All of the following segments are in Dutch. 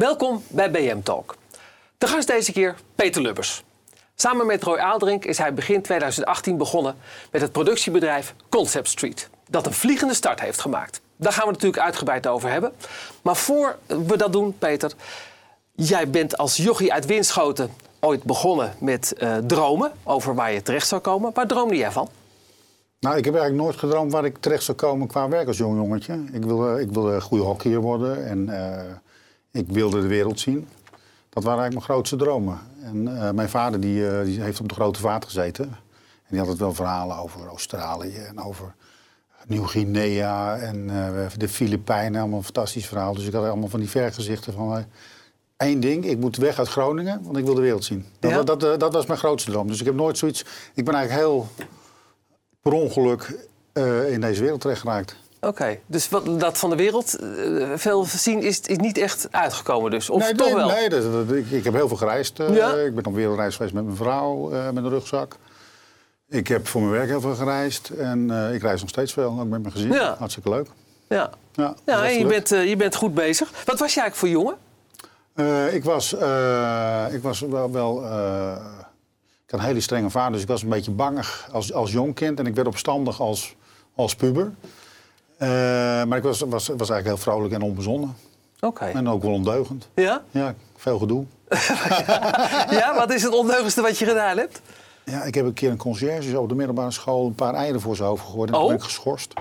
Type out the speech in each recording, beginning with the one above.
Welkom bij BM Talk. De gast deze keer Peter Lubbers. Samen met Roy Aalderink is hij begin 2018 begonnen met het productiebedrijf Concept Street, dat een vliegende start heeft gemaakt. Daar gaan we natuurlijk uitgebreid over hebben. Maar voor we dat doen, Peter, jij bent als jochie uit Winschoten ooit begonnen met uh, dromen over waar je terecht zou komen. Waar droomde jij van? Nou, ik heb eigenlijk nooit gedroomd waar ik terecht zou komen qua werk als jong jongetje. Ik wilde, ik wilde goede hockeyer worden en ik wilde de wereld zien. Dat waren eigenlijk mijn grootste dromen. En uh, mijn vader die, uh, die, heeft op de grote vaart gezeten. En die had het wel verhalen over Australië en over Nieuw-Guinea en de Filipijnen. Allemaal een fantastisch verhaal. Dus ik had allemaal van die vergezichten van... Eén ding, ik moet weg uit Groningen, want ik wil de wereld zien. Dat, ja? dat, dat, dat was mijn grootste droom. Dus ik heb nooit zoiets... Ik ben eigenlijk heel per ongeluk in deze wereld terecht geraakt. Oké, dus wat, dat van de wereld uh, veel zien is, is niet echt uitgekomen dus? Of nee, toch nee, wel? Nee, dat, dat, ik, ik, heb heel veel gereisd. Uh, ja? Ik ben op wereldreis geweest met mijn vrouw, met een rugzak. Ik heb voor mijn werk heel veel gereisd. En ik reis nog steeds veel, ook met mijn gezin. Ja. Hartstikke leuk. Ja, ja, ja en je bent, je bent goed bezig. Wat was je eigenlijk voor jongen? ik, was, ik was wel... wel ik had een hele strenge vader, dus ik was een beetje bangig als, als jong kind. En ik werd opstandig als, als puber. Uh, maar ik was, was, was eigenlijk heel vrolijk en onbezonnen. Oké. Okay. En ook wel ondeugend. Ja? Ja, veel gedoe. ja, ja, wat is het ondeugendste wat je gedaan hebt? Ja, ik heb een keer een conciërge op de middelbare school een paar eieren voor zijn hoofd gegooid. En oh. ben ik geschorst.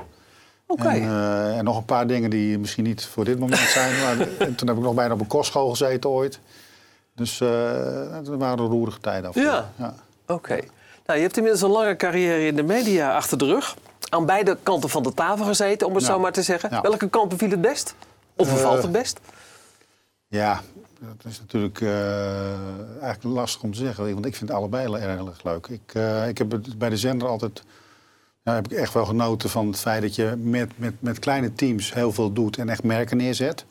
Oké. Okay. En, uh, en, nog een paar dingen die misschien niet voor dit moment zijn. maar en toen heb ik nog bijna op een kostschool gezeten ooit. Dus uh, er waren roerige tijden af. Ja, ja. oké. Okay. Nou, je hebt inmiddels een lange carrière in de media achter de rug. Aan beide kanten van de tafel gezeten, om het ja. zo maar te zeggen. Ja. Welke kant beviel het best? Of bevalt uh, het best? Ja, dat is natuurlijk uh, eigenlijk lastig om te zeggen. Want ik vind allebei erg leuk. Ik, uh, ik heb het bij de zender altijd... Ja, heb ik echt wel genoten van het feit dat je met, met, met kleine teams heel veel doet en echt merken neerzet.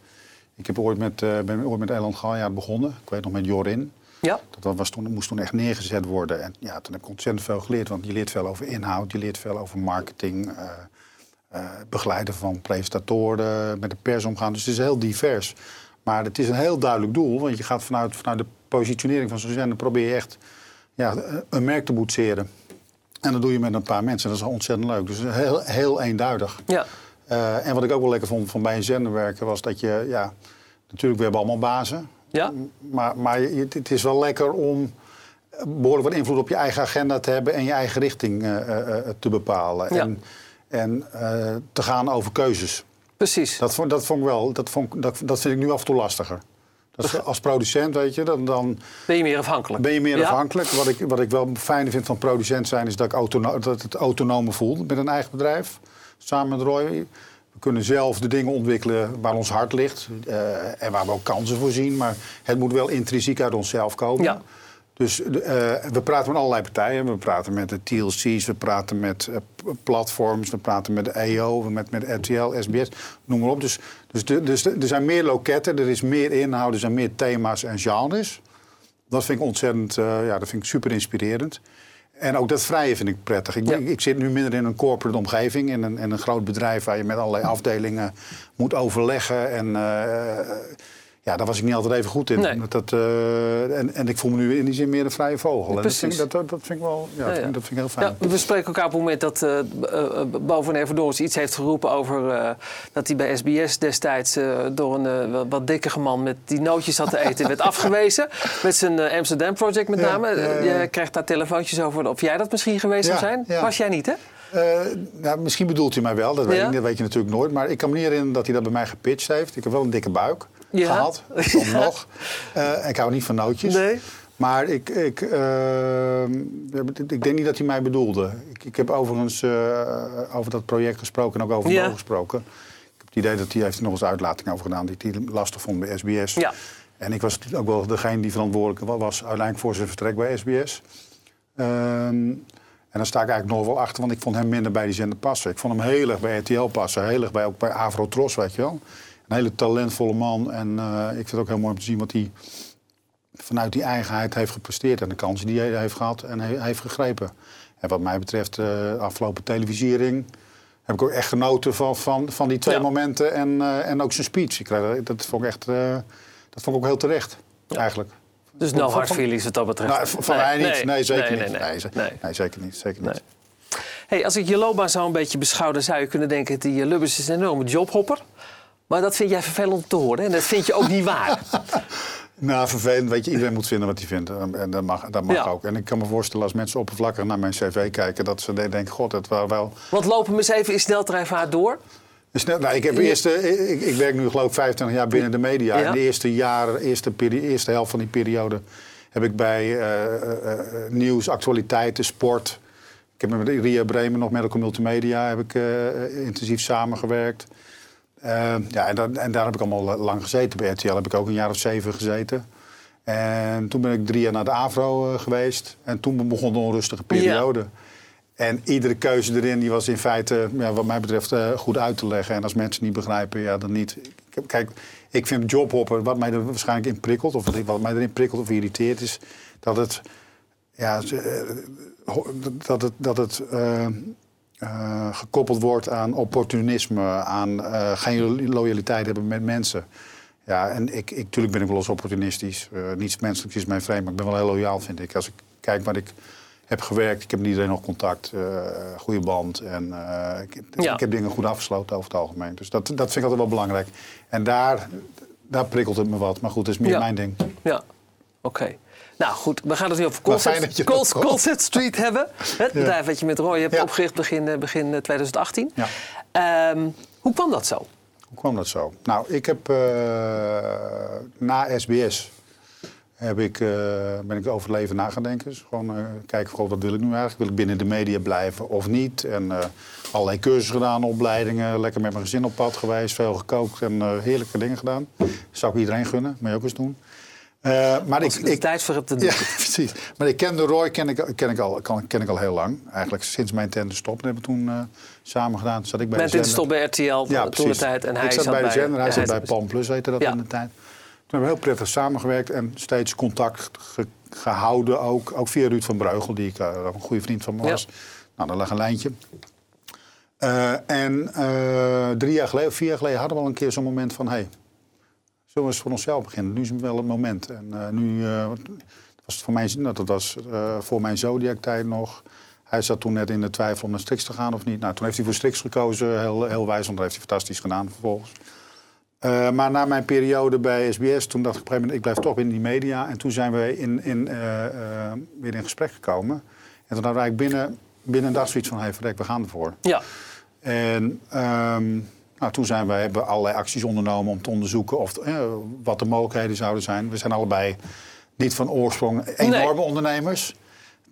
Ik heb ooit met, ben ooit met Eland Galjaard begonnen. Ik weet nog met Jorin. Ja. Dat was toen, moest toen echt neergezet worden. En ja, toen heb ik ontzettend veel geleerd. Want je leert veel over inhoud, je leert veel over marketing. Uh, uh, begeleiden van presentatoren, met de pers omgaan. Dus het is heel divers. Maar het is een heel duidelijk doel. Want je gaat vanuit, vanuit de positionering van zo'n zender... probeer je echt ja, een merk te boetseren. En dat doe je met een paar mensen. Dat is ontzettend leuk. Dus heel, heel eenduidig. Ja. Uh, en wat ik ook wel lekker vond van bij een zender werken was dat je, ja, natuurlijk we hebben allemaal bazen. Ja. Maar, maar het is wel lekker om behoorlijk wat invloed op je eigen agenda te hebben en je eigen richting uh, uh, te bepalen. Ja. En, en te gaan over keuzes. Precies. Dat vond, dat vond ik wel, dat, vond, dat, dat vind ik nu af en toe lastiger. Dat als producent, weet je, dan, dan ben je meer afhankelijk. Ben je meer ja. afhankelijk. Wat ik, wat ik wel fijn vind van producent zijn, is dat ik autono dat het autonome voel met een eigen bedrijf samen met Roy. We kunnen zelf de dingen ontwikkelen waar ons hart ligt uh, en waar we ook kansen voor zien. Maar het moet wel intrinsiek uit onszelf komen. Ja. Dus uh, we praten met allerlei partijen. We praten met de TLC's, we praten met uh, platforms, we praten met de EO, met, met RTL, SBS, noem maar op. Dus, dus, de, dus de, er zijn meer loketten, er is meer inhoud, er zijn meer thema's en genres. Dat vind ik ontzettend, ja, dat vind ik super inspirerend. En ook dat vrije vind ik prettig. Ik, Ja. ik, zit nu minder in een corporate omgeving, in een, in een groot bedrijf waar je met allerlei afdelingen moet overleggen. En eh, ja, daar was ik niet altijd even goed in. Nee. Dat, eh, en, en ik voel me nu in die zin meer een vrije vogel. En dat, vind, ik- dat, dat, vind ik wel ja. Dat, vind ik heel fijn. Ja, we spreken elkaar op het moment dat uh, Bo van iets heeft geroepen over uh, dat hij bij SBS destijds uh, door een wat- dikkere man met die nootjes zat te eten werd afgewezen. Met zijn Amsterdam Project met name. Je krijgt daar telefoontjes over of jij dat misschien geweest zou zijn. Was jij niet, hè? Nou, misschien bedoelt hij mij wel, dat weet, Ja? ik, dat weet je natuurlijk nooit. Maar ik kan me niet herinneren dat hij dat bij mij gepitcht heeft. Ik heb wel een dikke buik Ja. gehad, soms nog. Eh, ik hou niet van nootjes. Nee. Maar ik, ik, eh, ik denk niet dat hij mij bedoelde. Ik, ik heb overigens eh, over dat project gesproken en ook over Ja. Gesproken. Ik heb het idee dat hij heeft er nog eens uitlating over gedaan... die hij lastig vond bij SBS. Ja. En ik was ook wel degene die verantwoordelijk wa- was... uiteindelijk voor zijn vertrek bij SBS. Ehm, en dan sta ik eigenlijk nog wel achter, want ik vond hem minder bij die zender passen. Ik vond hem heel erg bij RTL passen, heel erg bij, ook bij Avrotros, weet je wel. Een hele talentvolle man. En eh, ik vind het ook heel mooi om te zien wat hij vanuit die eigenheid heeft gepresteerd. En de kansen die hij heeft gehad en hij heeft gegrepen. En wat mij betreft, eh, de afgelopen televisiering... heb ik ook echt genoten van, van, van die twee Ja. momenten en, eh, en ook zijn speech. Ik, kreeg- dat vond ik echt... eh, Dat vond ik ook heel terecht, eigenlijk. Dus Van- no van- hard feelings wat dat betreft. Nou, van van mij niet. Nee, zeker nee, niet. nee, Nee, ze- nee. nee, zeker niet. Zeker niet. Nee. Hey, als ik je loopbaan zo een beetje beschouw, dan zou je kunnen denken... die eh, Lubbers is een enorme jobhopper. Maar dat vind jij vervelend om te horen. En dat vind je ook niet waar. Nou, vervelend. Weet je, iedereen moet vinden wat hij vindt. En dat mag, dat mag Ja. ook. En ik kan me voorstellen als mensen oppervlakkig naar mijn cv kijken... dat ze denken, god, dat waren wel... Want lopen we eens even in sneltreinvaart door. Snel, nou, ik, heb Ja. eerste, ik, ik werk nu geloof ik 25 jaar binnen de media. Ja. En de eerste, jaren, eerste, peri- eerste helft van die periode heb ik bij eh, eh, eh, nieuws, actualiteiten, sport... Ik heb met Ria Bremen, nog Medical Multimedia, heb ik intensief samengewerkt. Eh, ja, en, dat- en daar heb ik allemaal la- lang gezeten. Bij RTL heb ik ook een jaar of zeven gezeten. En toen ben ik drie jaar naar de AVRO eh, geweest. En toen begon de onrustige periode. En iedere keuze erin die was in feite, ja, wat mij betreft, eh, goed uit te leggen. En als mensen niet begrijpen, ja, dan niet. Kijk, ik vind jobhopper, wat mij er waarschijnlijk in prikkelt... of wat, mij erin prikkelt of irriteert, is dat het... Ja, eh, dat het, dat het eh, gekoppeld wordt aan opportunisme, aan eh, geen loyaliteit hebben met mensen. Ja, en ik, ik, tuurlijk ben ik wel eens opportunistisch. Eh, niets menselijks is mijn vreemd, maar ik ben wel heel loyaal, vind ik. Als ik kijk waar ik heb gewerkt, ik heb met iedereen nog contact, goede band. En ik, Ja. ik heb dingen goed afgesloten over het algemeen. Dus dat, dat vind ik altijd wel belangrijk. En daar, daar prikkelt het me wat. Maar goed, dat is meer Ja. mijn ding. Ja, oké. Nou goed, we gaan het nu over Maar fijn Concept, dat je Col- dat komt. Concept Street hebben. Het bedrijf wat je met Roy hebt Ja. opgericht begin, eh, begin eh, 2018. Ja. Ehm, hoe kwam dat zo? Hoe kwam dat zo? Nou, ik heb eh, na SBS heb ik, eh, ben ik over het leven na gaan denken. Dus gewoon eh, kijken, goh, wat wil ik nu eigenlijk? Wil ik binnen de media blijven of niet? En eh, allerlei cursussen gedaan, opleidingen. Lekker met mijn gezin op pad geweest. Veel gekookt en eh, heerlijke dingen gedaan. Zou ik iedereen gunnen, je ook eens doen. Eh, maar ik, ik tijd voor heb, dan doe ja, precies. Maar ik ken de Roy ken ik, ken ik, al, ken ik al heel lang. Eigenlijk sinds mijn tender stop. Dat hebben we toen eh, samen gedaan. Zat ik bij Met de dit zender. stop bij RTL Ja, toen de tijd. En hij ik zat, bij de zender, hij ja, zat bij Palm Plus, heette dat Ja. in de tijd. Toen hebben we heel prettig samengewerkt en steeds contact ge- gehouden. Ook, ook via Ruud van Breugel, die ik, eh, een goede vriend van me Ja. was. Nou, daar lag een lijntje. En drie jaar geleden, of vier jaar geleden hadden we al een keer zo'n moment van... Hey, we eens voor onszelf beginnen? Nu is wel het moment. En eh, nu eh, was het voor mij, nou, dat was eh, voor mijn Zodiac-tijd nog. Hij zat toen net in de twijfel om naar Strix te gaan of niet. Nou, toen heeft hij voor Strix gekozen, heel, heel wijs, want dat heeft hij fantastisch gedaan vervolgens. Eh, maar na mijn periode bij SBS, toen dacht ik op een gegeven moment, ik blijf toch in die media. En toen zijn we in, in, eh, eh, weer in gesprek gekomen. En toen hadden we eigenlijk binnen, binnen een dag zoiets van, hey, verrek, we gaan ervoor. Ja, En ehm, nou, toen zijn wij, hebben we allerlei acties ondernomen om te onderzoeken of, eh, wat de mogelijkheden zouden zijn. We zijn allebei niet van oorsprong enorme ondernemers.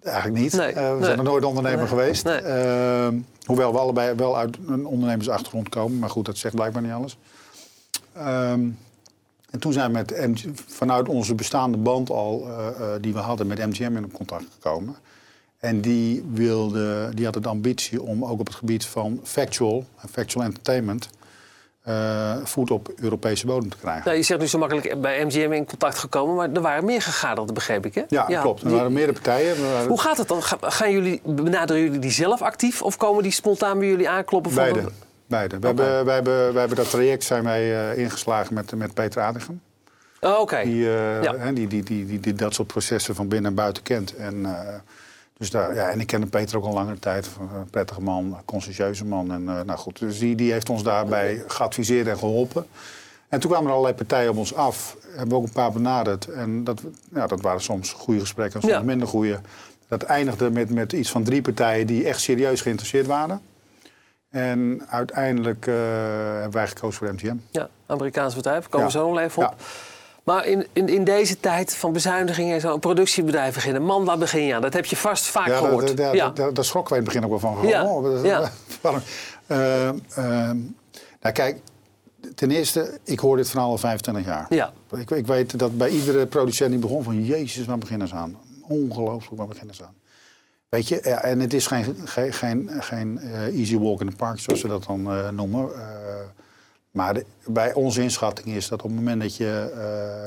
Eigenlijk niet. Nee, Eh, we nee. zijn er nooit ondernemer geweest. Ehm, hoewel we allebei wel uit een ondernemersachtergrond komen. Maar goed, dat zegt blijkbaar niet alles. Ehm, en toen zijn we met MG vanuit onze bestaande band al, eh, die we hadden met MGM in contact gekomen. En die, wilde, die had de ambitie om ook op het gebied van factual, factual entertainment, eh, voet op Europese bodem te krijgen. nou, je zegt nu zo makkelijk bij MGM in contact gekomen, maar er waren meer gegadigden, begreep ik, hè? Ja, klopt. Er die- waren meerdere partijen. Waren- Hoe gaat het dan? Ga- Gaan jullie, benaderen jullie die zelf actief of komen die spontaan bij jullie aankloppen? voor- Beide. Beide. We, hebben, hebben, hebben dat traject zijn wij eh, ingeslagen met, met Peter Adegem. Oh, Oké. Die, eh, Ja. die, die, die, die, die dat soort processen van binnen en buiten kent. En, dus daar, ja, en ik ken Peter ook al langere tijd. Een prettige man, conscientieuze man. En, eh, nou goed, dus die, die heeft ons daarbij geadviseerd en geholpen. En toen kwamen er allerlei partijen op ons af. Hebben we ook een paar benaderd. En dat, ja, dat waren soms goede gesprekken, soms Ja. minder goede. Dat eindigde met, met iets van drie partijen die echt serieus geïnteresseerd waren. En uiteindelijk eh, hebben wij gekozen voor MGM. Ja, Amerikaans bedrijf, daar komen we Ja. zo nog even op. Ja. Maar in, in, in deze tijd van bezuinigingen en zo, een productiebedrijf beginnen. Man, waar begin je aan? Dat heb je vast vaak Ja, gehoord. dat- dat- ja. dat- schrokken wij in het begin ook wel van. Ja, Oh, dat- ja. Eh, ehm, nou kijk, ten eerste, ik hoor dit verhaal al 25 jaar. Ja. Ik, ik weet dat bij iedere producent die begon van... Jezus, waar beginnen ze aan? Ongelooflijk, waar beginnen ze aan? Weet je, ja, en het is geen, geen, geen, geen eh, easy walk in the park, zoals ze dat dan eh, noemen. Maar de- bij onze inschatting is dat op het moment dat je eh,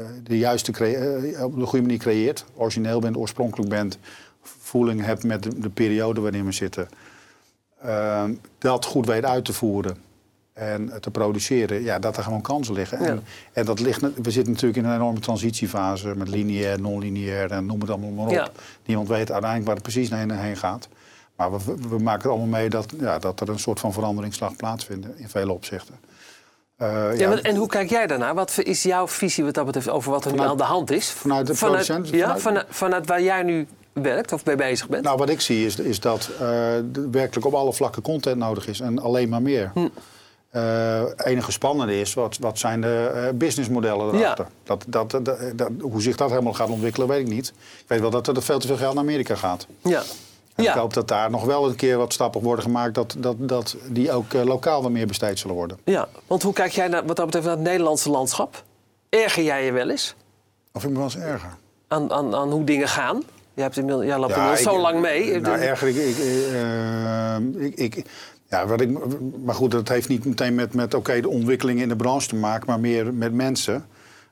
eh, de juiste eh, op de goede manier creëert, origineel bent, oorspronkelijk bent, voeling hebt met de, de periode waarin we zitten, eh, dat goed weet uit te voeren en te produceren, ja, dat er gewoon kansen liggen. Ja. En, en dat ligt, we zitten natuurlijk in een enorme transitiefase met lineair, non-lineair en noem het allemaal maar op. Ja. Niemand weet uiteindelijk waar het precies heen, heen gaat. Maar we, we maken het allemaal mee dat, ja, dat er een soort van veranderingsslag plaatsvindt in vele opzichten. Eh, Ja, en hoe kijk jij daarnaar? Wat is jouw visie wat dat betreft over wat er nu Vanuit- aan de hand is? vanuit de vanuit, producent? Ja, Vanuit- vanuit, vanuit waar jij nu werkt of mee bezig bent? Nou, wat ik zie is, is dat er werkelijk op alle vlakken content nodig is en alleen maar meer. Hm. Eh, enige spannende is, wat, wat zijn de businessmodellen erachter? Dat, dat, dat, dat- hoe zich dat helemaal gaat ontwikkelen, weet ik niet. Ik weet wel dat er veel te veel geld naar Amerika gaat. ja. En ja. ik hoop dat daar nog wel een keer wat stappen worden gemaakt... dat, dat, dat die ook eh, lokaal wat meer besteed zullen worden. ja, want hoe kijk jij naar, wat dat betreft naar het Nederlandse landschap? Erger jij je wel eens Of ik me wel eens erger. aan, aan, aan hoe dingen gaan? Je hebt inmiddels, jij loopt Ja, inmiddels zo ik- lang mee. Nou, erger, ik, ik, eh, ik, ik- ja, wat ik, maar goed, dat heeft niet meteen met, met oké, de ontwikkeling in de branche te maken, maar meer met mensen.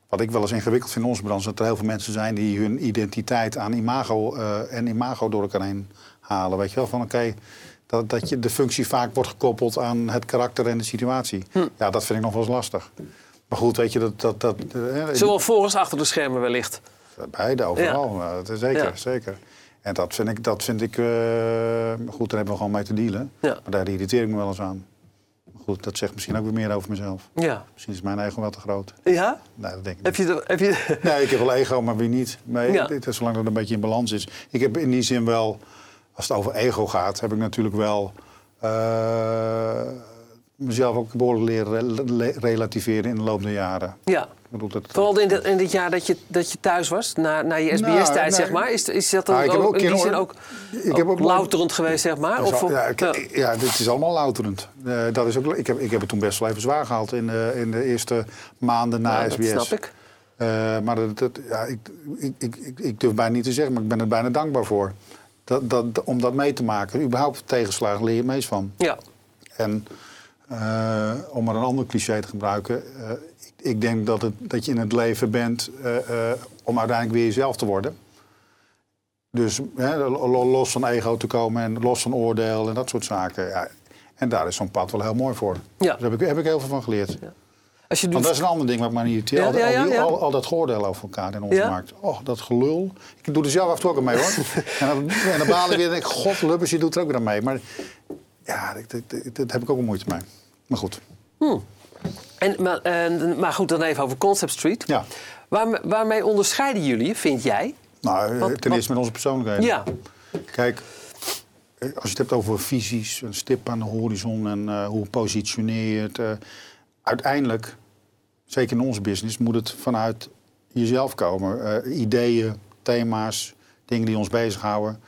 Wat ik wel eens ingewikkeld vind in onze branche, dat er heel veel mensen zijn die hun identiteit aan imago eh, en imago door elkaar heen halen. Weet je wel, van oké, dat, dat je de functie vaak wordt gekoppeld aan het karakter en de situatie. Hm. Ja, dat vind ik nog wel eens lastig. Maar goed, weet je, dat... dat, dat eh, Zowel voor als achter de schermen wellicht. Beide, overal. Ja. Zeker, Ja. zeker. En dat vind ik, dat vind ik eh, goed, daar hebben we gewoon mee te dealen. Ja. Maar daar irriteer ik me wel eens aan. Maar goed, dat zegt misschien ook weer meer over mezelf. Ja. Misschien is mijn ego wel te groot. Ja? Nee, dat denk ik Heb niet. je, de- heb je, Nee, ik heb wel ego, maar wie niet? Nee, Ja. dit is zolang dat een beetje in balans is. Ik heb in die zin wel, als het over ego gaat, heb ik natuurlijk wel eh, mezelf ook behoorlijk leren re- le- relativeren in de loop der jaren. ja. Ik bedoel, dat, Vooral in, dit- in dit jaar dat je, dat je thuis was, na, na je Nou, SBS-tijd, nee. zeg maar. Is, is dat dan Nou, ook, ook in die zin ook, ik heb ook louterend geweest, zeg maar? Of, al- ja, ik, ja. ja, dit is allemaal louterend. Eh, dat is ook, ik, heb, ik heb het toen best wel even zwaar gehad in de, in de eerste maanden na Ja, dat SBS. snap ik. Eh, maar dat, dat- ja, ik, ik, ik, ik, ik durf bijna niet te zeggen, maar ik ben er bijna dankbaar voor. Dat, dat, om dat mee te maken. Überhaupt tegenslagen leer je meest van. Ja. En eh, om maar een ander cliché te gebruiken. eh, ik, ik denk dat, het, dat je in het leven bent eh, om uiteindelijk weer jezelf te worden. Dus hè, lo- los van ego te komen en los van oordeel en dat soort zaken. Ja. En daar is zo'n pad wel heel mooi voor. Ja. Daar heb ik, heb ik heel veel van geleerd. Als je Want dat is een ander ding wat mij niet irriteert. Ja, Al, ja, ja, al, dat geoordeel over elkaar in onze markt. Oh, dat gelul. Ik doe er zelf af en toe ook aan mee hoor. en, dan, en dan weer en denk ik, god Lubbers, je doet er ook weer aan mee. Maar ja, daar heb ik ook een moeite mee. Maar goed, en, maar, en, maar goed, dan even over Concept Street. ja. Waarme- waarmee onderscheiden jullie, vind jij? Nou, eh, Wat- ten eerste met onze persoonlijkheden. Ja. Kijk, eh, als je het hebt over visies, een stip aan de horizon en eh, hoe positioneer je het. uiteindelijk, zeker in onze business, moet het vanuit jezelf komen. Eh, ideeën, thema's, dingen die ons bezighouden.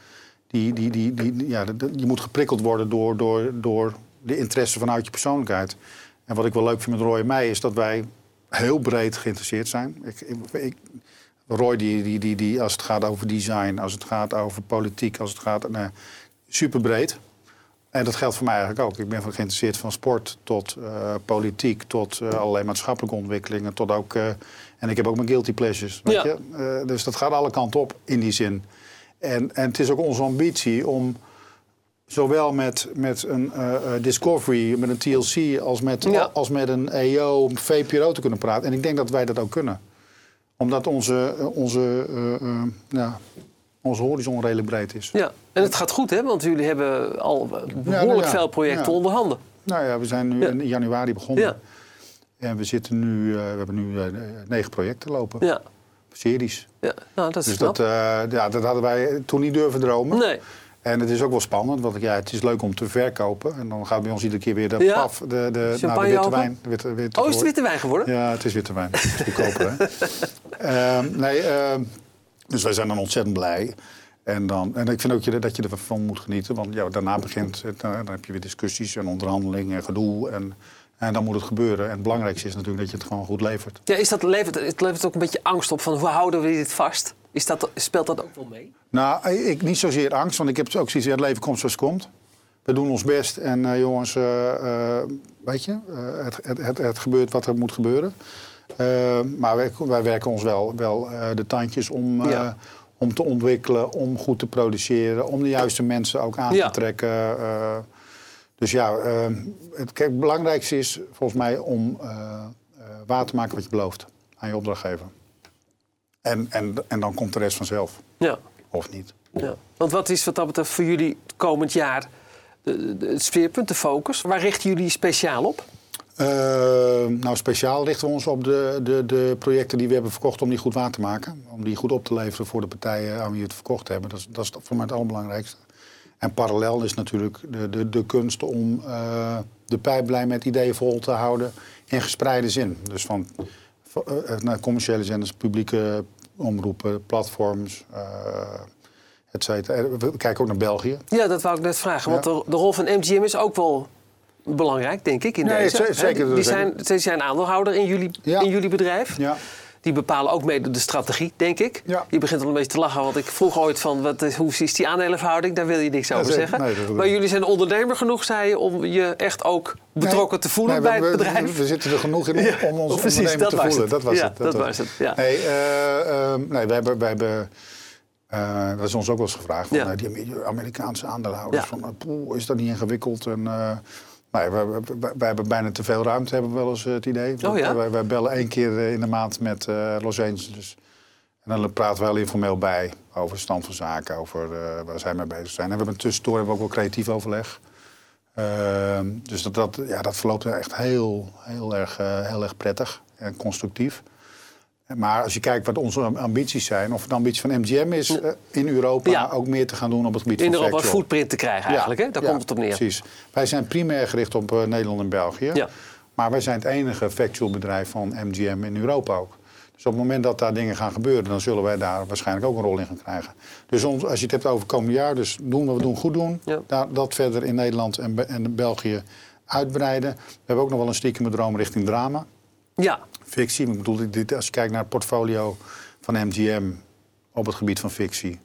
Die, die, die, die, ja, je moet geprikkeld worden door, door, door de interesse vanuit je persoonlijkheid. En wat ik wel leuk vind met Roy en mij is dat wij heel breed geïnteresseerd zijn. Ik, ik, Roy, die, die, die, die, als het gaat over design, als het gaat over politiek, als het gaat. Nee, super breed. En dat geldt voor mij eigenlijk ook. Ik ben van geïnteresseerd van sport tot eh, politiek, tot eh, allerlei maatschappelijke ontwikkelingen, tot ook. eh, en ik heb ook mijn guilty pleasures. Weet Ja. je? Dus dat gaat alle kanten op in die zin. En, en het is ook onze ambitie om zowel met, met een Discovery, met een TLC, als met, Ja. als met een EO, een VPRO te kunnen praten. En ik denk dat wij dat ook kunnen. Omdat onze, onze, ja, onze horizon redelijk breed is. ja. En het gaat goed, hè? Want jullie hebben al behoorlijk nou ja. veel projecten onder handen. Nou ja, we zijn nu in januari begonnen. Ja. En we, zitten nu, eh, we hebben nu eh, negen projecten lopen. Ja. Series. ja. Nou, dat is Dus knap. dat, eh, ja, dat hadden wij toen niet durven dromen. Nee. En het is ook wel spannend, want ja, het is leuk om te verkopen. En dan gaat bij ons iedere keer weer de Ja. paf, de, de, nou, de witte wijn. De witte, witte Oh, is het witte wijn geworden? Ja, het is witte wijn. Het is goedkoper, hè? Ehm, nee, ehm, dus wij zijn dan ontzettend blij. En, dan, en ik vind ook dat je ervan moet genieten. Want ja, daarna begint het, eh, dan heb je weer discussies en onderhandelingen en gedoe. En, en dan moet het gebeuren. En het belangrijkste is natuurlijk dat je het gewoon goed levert. Ja, is dat, levert, het levert ook een beetje angst op van hoe houden we dit vast? Is dat, speelt dat ook wel mee? Nou, ik, niet zozeer angst, want ik heb ook zoiets, ja, het leven komt zoals het komt. We doen ons best en eh, jongens, eh, eh, weet je, eh, het, het, het, het gebeurt wat er moet gebeuren. Eh, maar wij, wij werken ons wel, wel eh, de tandjes om, eh, Ja. om te ontwikkelen, om goed te produceren, om de juiste mensen ook aan Ja. te trekken. Dus ja, het, kijk, het belangrijkste is volgens mij om waar te maken wat je belooft aan je opdrachtgever. En, en, en dan komt de rest vanzelf, Ja. of niet. ja. Want wat is wat dat betreft voor jullie het komend jaar het speerpunt, de focus? Waar richten jullie speciaal op? Eh, nou, speciaal richten we ons op de, de, de projecten die we hebben verkocht om die goed waar te maken. Om die goed op te leveren voor de partijen aan wie we het verkocht hebben. Dat is, dat is voor mij het allerbelangrijkste. En parallel is natuurlijk de, de, de kunst om eh, de pijplijn met ideeën vol te houden in gespreide zin. Dus van eh, naar commerciële zenders, publieke omroepen, platforms, eh et cetera. Eh, We kijken ook naar België. Ja, dat wou ik net vragen. Want de, de rol van MGM is ook wel belangrijk, denk ik, in Nee, deze. zeker, Die zijn, ze zijn aandeelhouder in jullie, Ja. in jullie bedrijf. Ja. Die bepalen ook mede de strategie, denk ik. Ja. Je begint al een beetje te lachen, want ik vroeg ooit van... Wat, is- hoe is die aandelenverhouding? Daar wil je niks over zeggen. Nee, dat- maar jullie zijn ondernemer genoeg, zei je... om je echt ook betrokken te voelen bij we- het we- bedrijf. We, zitten er genoeg in om, ons precies, ondernemer dat te voelen. het. Dat was Ja, het. dat was het, ja. Nee, eh, ehm, nee, wij hebben, wij hebben eh, dat is ons ook wel eens gevraagd. Van, Ja. eh, die Amer- Amerikaanse aandeelhouders. Ja. Van, eh, poeh, is dat niet ingewikkeld? En, nee, wij, wij, wij- wij hebben bijna te veel ruimte, hebben we wel eens eh, het idee. Oh ja? wij, wij bellen één keer eh, in de maand met eh, Los Angeles. En dan praten we heel informeel bij over de stand van zaken, over waar zij mee bezig zijn. En we hebben tussendoor hebben we ook wel creatief overleg. Ehm, dus dat, dat, ja, dat verloopt echt heel, heel, erg, heel erg prettig en constructief. Maar als je kijkt wat onze ambities zijn, of de ambitie van MGM is eh, in Europa Ja. ook meer te gaan doen op het gebied in van Europa een footprint te krijgen eigenlijk, hè? Daar ja, komt het op neer. Precies. Wij zijn primair gericht op eh, Nederland en België. Ja. Maar wij zijn het enige factual bedrijf van MGM in Europa ook. Dus op het moment dat daar dingen gaan gebeuren, dan zullen wij daar waarschijnlijk ook een rol in gaan krijgen. Dus ons, als je het hebt over het komende jaar, dus doen wat we doen, goed doen. Daar, dat verder in Nederland en, en België uitbreiden. We hebben ook nog wel een stiekem droom richting drama. Ja, Fictie, ik bedoel, dit, als je kijkt naar het portfolio van MGM op het gebied van fictie.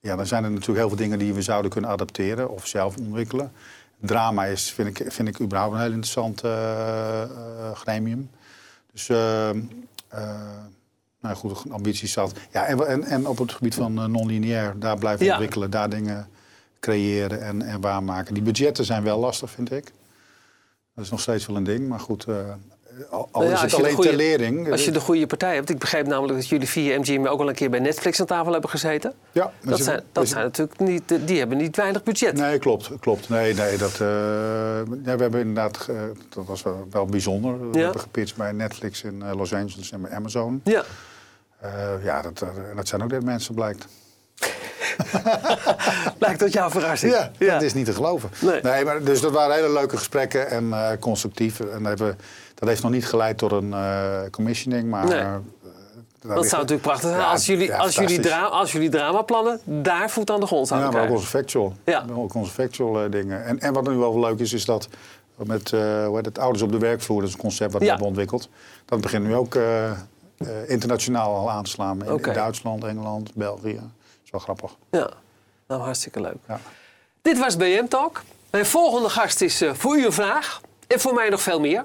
Ja, dan zijn er natuurlijk heel veel dingen die we zouden kunnen adapteren of zelf ontwikkelen. Drama is, vind ik, vind ik überhaupt een heel interessant eh, eh, gremium. Dus, eh, nou goed, ambities zat. Ja, en, en, en op het gebied van non-lineair, daar blijven Ja. ontwikkelen, daar dingen creëren en, en waarmaken. Die budgetten zijn wel lastig, vind ik. Dat is nog steeds wel een ding, maar goed, al, Nou ja, is het je de alleen goede- ter lering. als je de goede partij hebt. Ik begreep namelijk dat jullie via MGM ook al een keer bij Netflix aan tafel hebben gezeten. ja, Dat zijn, dat zijn natuurlijk niet, eh, die hebben niet weinig budget. Nee, klopt, klopt. Nee, nee, dat, eh, ja, we hebben inderdaad, eh, dat was wel, wel bijzonder. We Ja. hebben gepitcht bij Netflix in eh, Los Angeles en bij Amazon. Ja. Eh, ja, dat, eh, dat zijn ook net mensen, blijkt. Lijkt dat jouw verrassing? Ja, dat is niet te geloven. Nee. maar, dus dat waren hele leuke gesprekken en eh, constructief. En hebben, dat heeft nog niet geleid tot een eh, commissioning, maar... Nee. eh, Dat ligt- zou natuurlijk prachtig zijn Ja, als, jullie, ja, als, jullie dra als jullie dramaplannen daar voet aan de grond Ja, zouden maar ook onze factual. Ja. Ook onze factual eh, dingen. En, en wat nu wel leuk is, is dat met hoe heet het, ouders op de werkvloer, dat is een concept wat we Ja. hebben ontwikkeld. Dat begint nu ook internationaal al aan te slaan. In. Duitsland, Engeland, België. Dat is wel grappig. Ja, nou hartstikke leuk. Ja. Dit was BM Talk. Mijn volgende gast is voor u een vraag. En voor mij nog veel meer.